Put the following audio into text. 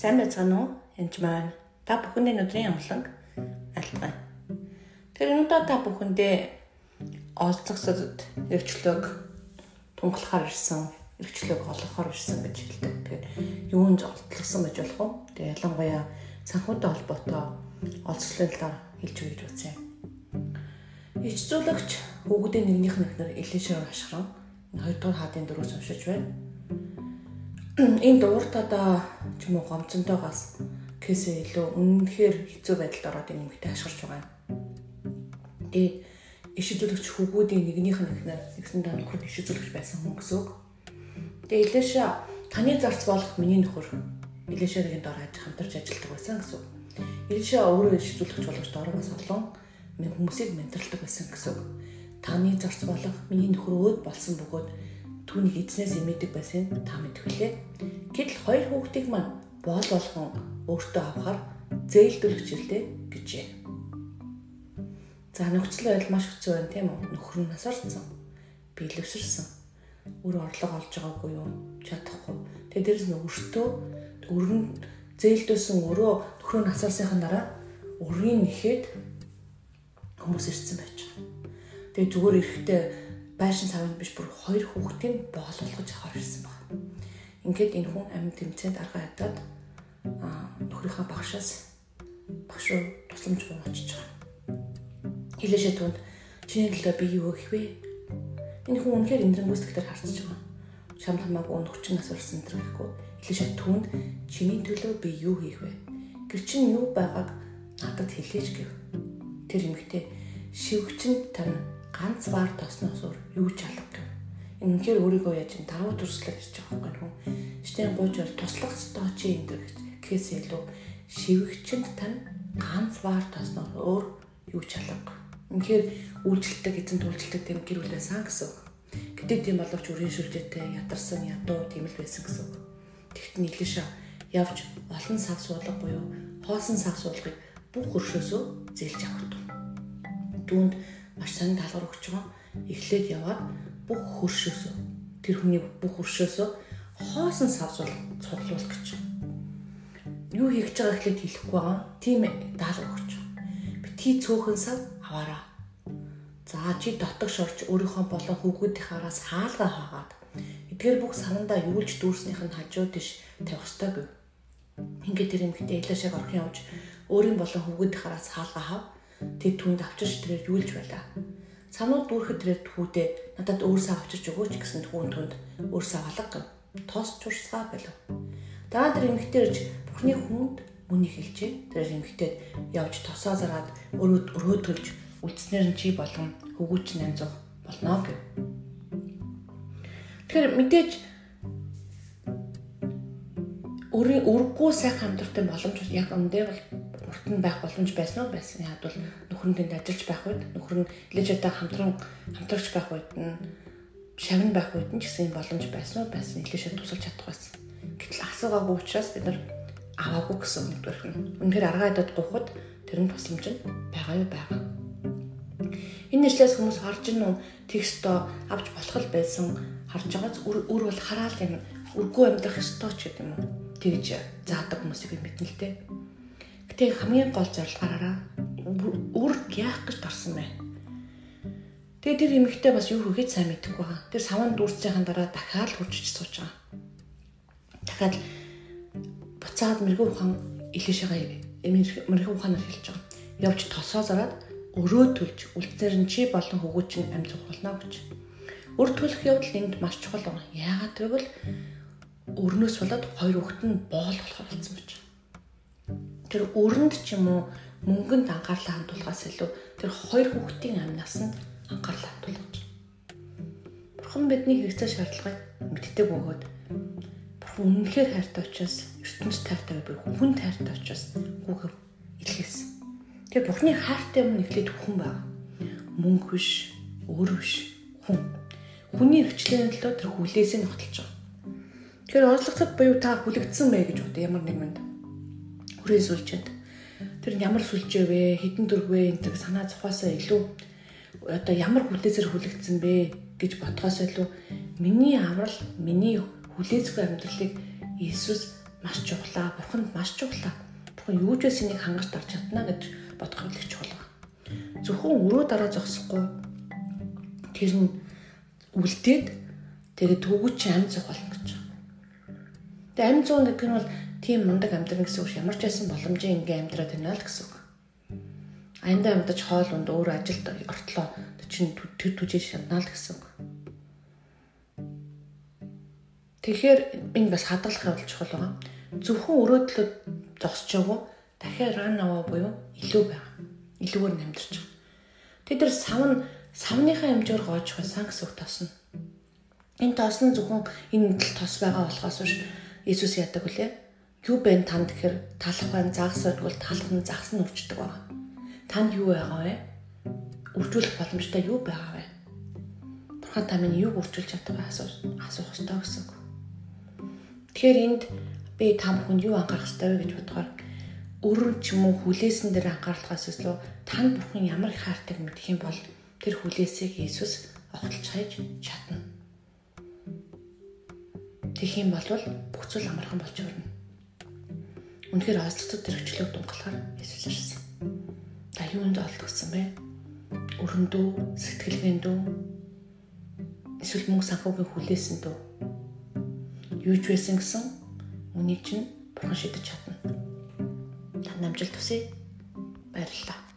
Сайн байцгаана уу? Энд маань та бүхэний өдрийн амланг альбан. Тэр өнөөдөр та бүхэндээ олзгосод эрчлөг тунгалахаар ирсэн, эрчлөг олгохоор ирсэн гэж хэлдэг. Тэгэхээр юунд олдлогсон байж болох вэ? Тэгээ ялангуяа санхүүтэй холбоотой олзглын талаар хэлж өгье гэж юм. Ичзуулагч хүүхдийн нэгнийх нь ихнэр Элишер ашхран хоёрдугаар хаадын дөрөвс уншиж байна энэ дууртада ч юм уу гомцонтойгоос кэсэ илүү үнэнхээр хэцүү байдалд ороод энэ юмхтэй ашиглаж байгаа юм. Тэгээд иш үзүүлэгч хүүгүүдийн нэгнийх нь ихнэр нэгсэн даа нөхөр иш үзүүлэгч байсан хүн гэсэн үг. Тэгээд Илэша таны зарц болох миний нөхөр Илэшагийн дор хаж хамтарч ажилладаг байсан гэсэн үг. Илэша өөрөө иш үзүүлэгч болгож дор бас олон хүмүүсийг менторлдог байсан гэсэн үг. Таны зарц болох миний нөхөр өөд болсон бөгөөд түүнийг эзнээс имэдэг байсан та мэдвүлээ. Гэтэл хоёр хүүхдийг маань боол болгон өөртөө авахар зээлдүүлэх жилдээ гэжээ. За нөхцөл байдал маш хэцүү байна тийм үү? Нөхөр нь насарсан. Би лөвсөрсөн. Өөр орлого олж байгаагүй юу? Чадахгүй. Тэгээ дээрэс нь өртөө өргөн зээлдүүлсэн өрөө нөхрөө насарсныхан дараа өрийн нэхэд хүмүүс ирсэн байж байгаа. Тэгээ зүгээр эрэхтэй байшин савнд биш бүр хоёр хүүхдийн боол болгож авахар ирсэн баг. Ингээд энэ хүн амьд тэмцээнд арга хатаад нөхрийнхөө багшаас багш руу тусламж гуйж байгаа. Хилээшээ түнд чиний төлөө би юу гэх вэ? Энэ хүн үнэхээр эндрэнгүйс төгтөр харцж байгаа. Шам хамаагүй нөхчин нас урсан энэ гэхгүй. Хилээшээ түнд чиний төлөө би юу хийх вэ? Гэр чин юу байгааг надад хэлээч гэв. Тэр эмэгтэй шивгчэнд тань ганц баар тосноос өөр юу ч алга гэв. Үнэхээр өөрийгөө яаж ин даруй төрслөг гэж байгаа байхгүй хүн. Штэн гууж бол туслах ёстой чи энэ гэхээс илүү шивгчэнд тань ганц баар тосноос өөр юу ч алга. Үнэхээр үйлчлэлтэй эзэн төлжилтэй тэм гэр бүлээ сан гэсэн. Гэтэ тийм боловч үрийн шүлжээтэй ядарсан ядуу тийм л байсан гэсэн. Тэгт нийлээш явж олон сав суулга буюу хоосон сав суулгыг бүх хөршөөсөө зээлж авах. Түүнд маш сонин даалгавар өгч байгаа. Эхлээд яваад бүх хөршөөсөө тэр хүний бүх хөршөөсөө хоосон савзуул цуглуулах гэж. Юу хийж байгаа гэхлээр хэлэхгүй байгаа. Тийм даалгавар өгч байгаа. Бити цөөхөн сав аваараа. За чи дотогш орж өөрийнхөө болон хүүхдийнхаараас хаалгаа хаагаад эдгээр бүх санандаа юулж дүүрснийх нь хажууд иш тавих ёстой гэв. Ингээд тэр эмэгтэй элэшэг орхон явж өөрийн болон хүүхдийнхаараас хаалгаа хав Тэг түнд авчирч тэрээр юулж байлаа. Санууд дүүрхэд тэрээр түүдээ надад өөрсөө авчирч өгөөч гэсэн түүн түнд өөрсөө алга. Тоос чурсгаа болов. Дараа тэр эмэгтэй ирж бүхний хүнд үнийг хэлжээ. Тэр эмэгтэй явж тосоо зараад өрөөд өрөөдгөлж үлдснээр нь чи болгон хөвгүүч 800 болно гэв. Тэгэхээр мэдээж өрийн өргөө сайхан амьдрахтай боломж яг өндөө бол нь байх боломж байсан уу байсан. Яг бол нөхөр нь тэнд ажиллаж байх үед нөхөр нь лежэтэй хамтран хамтрагч байх үед нь шагн байх үед нь ч гэсэн боломж байсан уу байсан. Илээшээ тусалж чадах байсан. Гэтэл асуугаагүй учраас бид нар аваагүй гэсэн үгдэрх нь. Үнэхээр аргаа хадад гохот тэр нь тусламж нь байгаа юу байгаа. Энэ нэшлээс хүмүүс харж гинүү текстоо авч болох байсан харж байгааз өөр бол хараал юм үргүү амьдрах ёстой ч гэдэг юм уу тэгж заадаг хүмүүсийг мэднэ л дээ. Гэтэ хамгийн гол зорилгаараа үр яах гэж тарсан бэ? Тэгээ тэр эмэгтэй бас юу хийгээд сайн мэдэхгүй байгаа. Тэр саван дүүрцийн дараа дахиад хурцж сууж байгаа. Дахиад буцаад мэрэгүү ухаан илээшээгээ мэрэгүү ухаанаар хэлж байгаа. Явж тосоо зараад өрөө төлж үлдсээр нь чи болон хөвгүүд чинь амь цуглана гэж. Өр төлөх явдал энд маш чухал байна. Яагаад гэвэл өрнөөс болоод хоёр хүүхэд нь боол болохоор болсон байж тэр өрөнд ч юм уу мөнгөнд анхаарлаа хандуулахаас илүү тэр хоёр хүүхдийн амнаас нь анхаарлаа хандуулж. Бурхан бидний хэрэгцээ шаардлагыг мэддэг бөгөөд бурхан үнэнхээр хайртай учраас ертөнцийн тайртай би хүн тайртай учраас хүүхэв илгээсэн. Тэгээ бурханы хайртай юм нэглээд хүн байна. Мөнгө биш, өөр биш, хүн. Хүний хвчлэн төлөө тэр хүлээсээ нотолж байгаа. Тэгэхээр орлогцод буюу та хүлэгдсэн мэй гэж бодё ямар нэгэн хүрээ сүлжэд тэр ямар сүлжээ вэ хідэн дөрвөө энэ санаа зовхоосоо илүү одоо ямар хүлээсээр хүлэгдсэн бэ гэж бодхоос илүү миний аврал миний хүлээцгүй амьдралыг Иесус маш чухлаа. Бурханд маш чухлаа. Бурхан юу ч байсан нэг хангаж дарж чадна гэж бодох нь их чухал байна. Зөвхөн өрөө дараа зогсохгүй тэр нь үлдээд тэгээд төгөж чи амь зах болно гэж. Тэгээд амь зүүн гэх нь бол тийм мундаг амьдрал гэсэн үг ямар ч байсан боломжийн ингээм амьдраад байна л гэсэн үг. Аяндаа амьдаж хоол унд өөр ажилд ортлоо чинь тэр түжээ шатнаа л гэсэн үг. Тэгэхээр энэ бас хадгалах явдал чухал байгаа. Зөвхөн өрөөдлөө зогсчоогүй дахиад ран аваа буюу илүү байгаа. Илүүгээр намдэрч байгаа. Тэд нар сав нь савныхаа хэмжээр гоож байсан гэсэн үг тосно. Энэ тоос нь зөвхөн энэ тал тос байгаа болохоос биш Иесус яадаг үлээ. Юу бэ танд гэхээр талах байна, загсаад бол талах нь загс нь өвчдөг байгаа. Танд юу байгаа вэ? Үржүүлэх боломжтой юу байгаа вэ? Бурхан та минь юуг үржүүлж чаддаг асуух асуух ёстой гэсэн. Тэгэхээр энд би та бүхэнд юу анхаарах ёстой вэ гэж бодохоор өрөөр ч юм уу хүлээсэн дээр анхаарлахаас илүү танд бурхан ямар их хайртайг мэдэх юм бол тэр хүлээсийг Иесус огтлж хайж чадна. Тэгэх юм бол бүх зүйл амархан болж өрнө. Үнэхээр ойлцогдод тэрчлэг дунгалахаар Иесус ирсэн. Та юунд олдгсон бэ? Өрөндөө, сэтгэлгээндөө эсвэл мөнгө санхүүгийн хүлээсэн дөө юу ч байсан гэсэн үнийг чинь бурхан шидэж чадна. Та намжилт төсөө баярлалаа.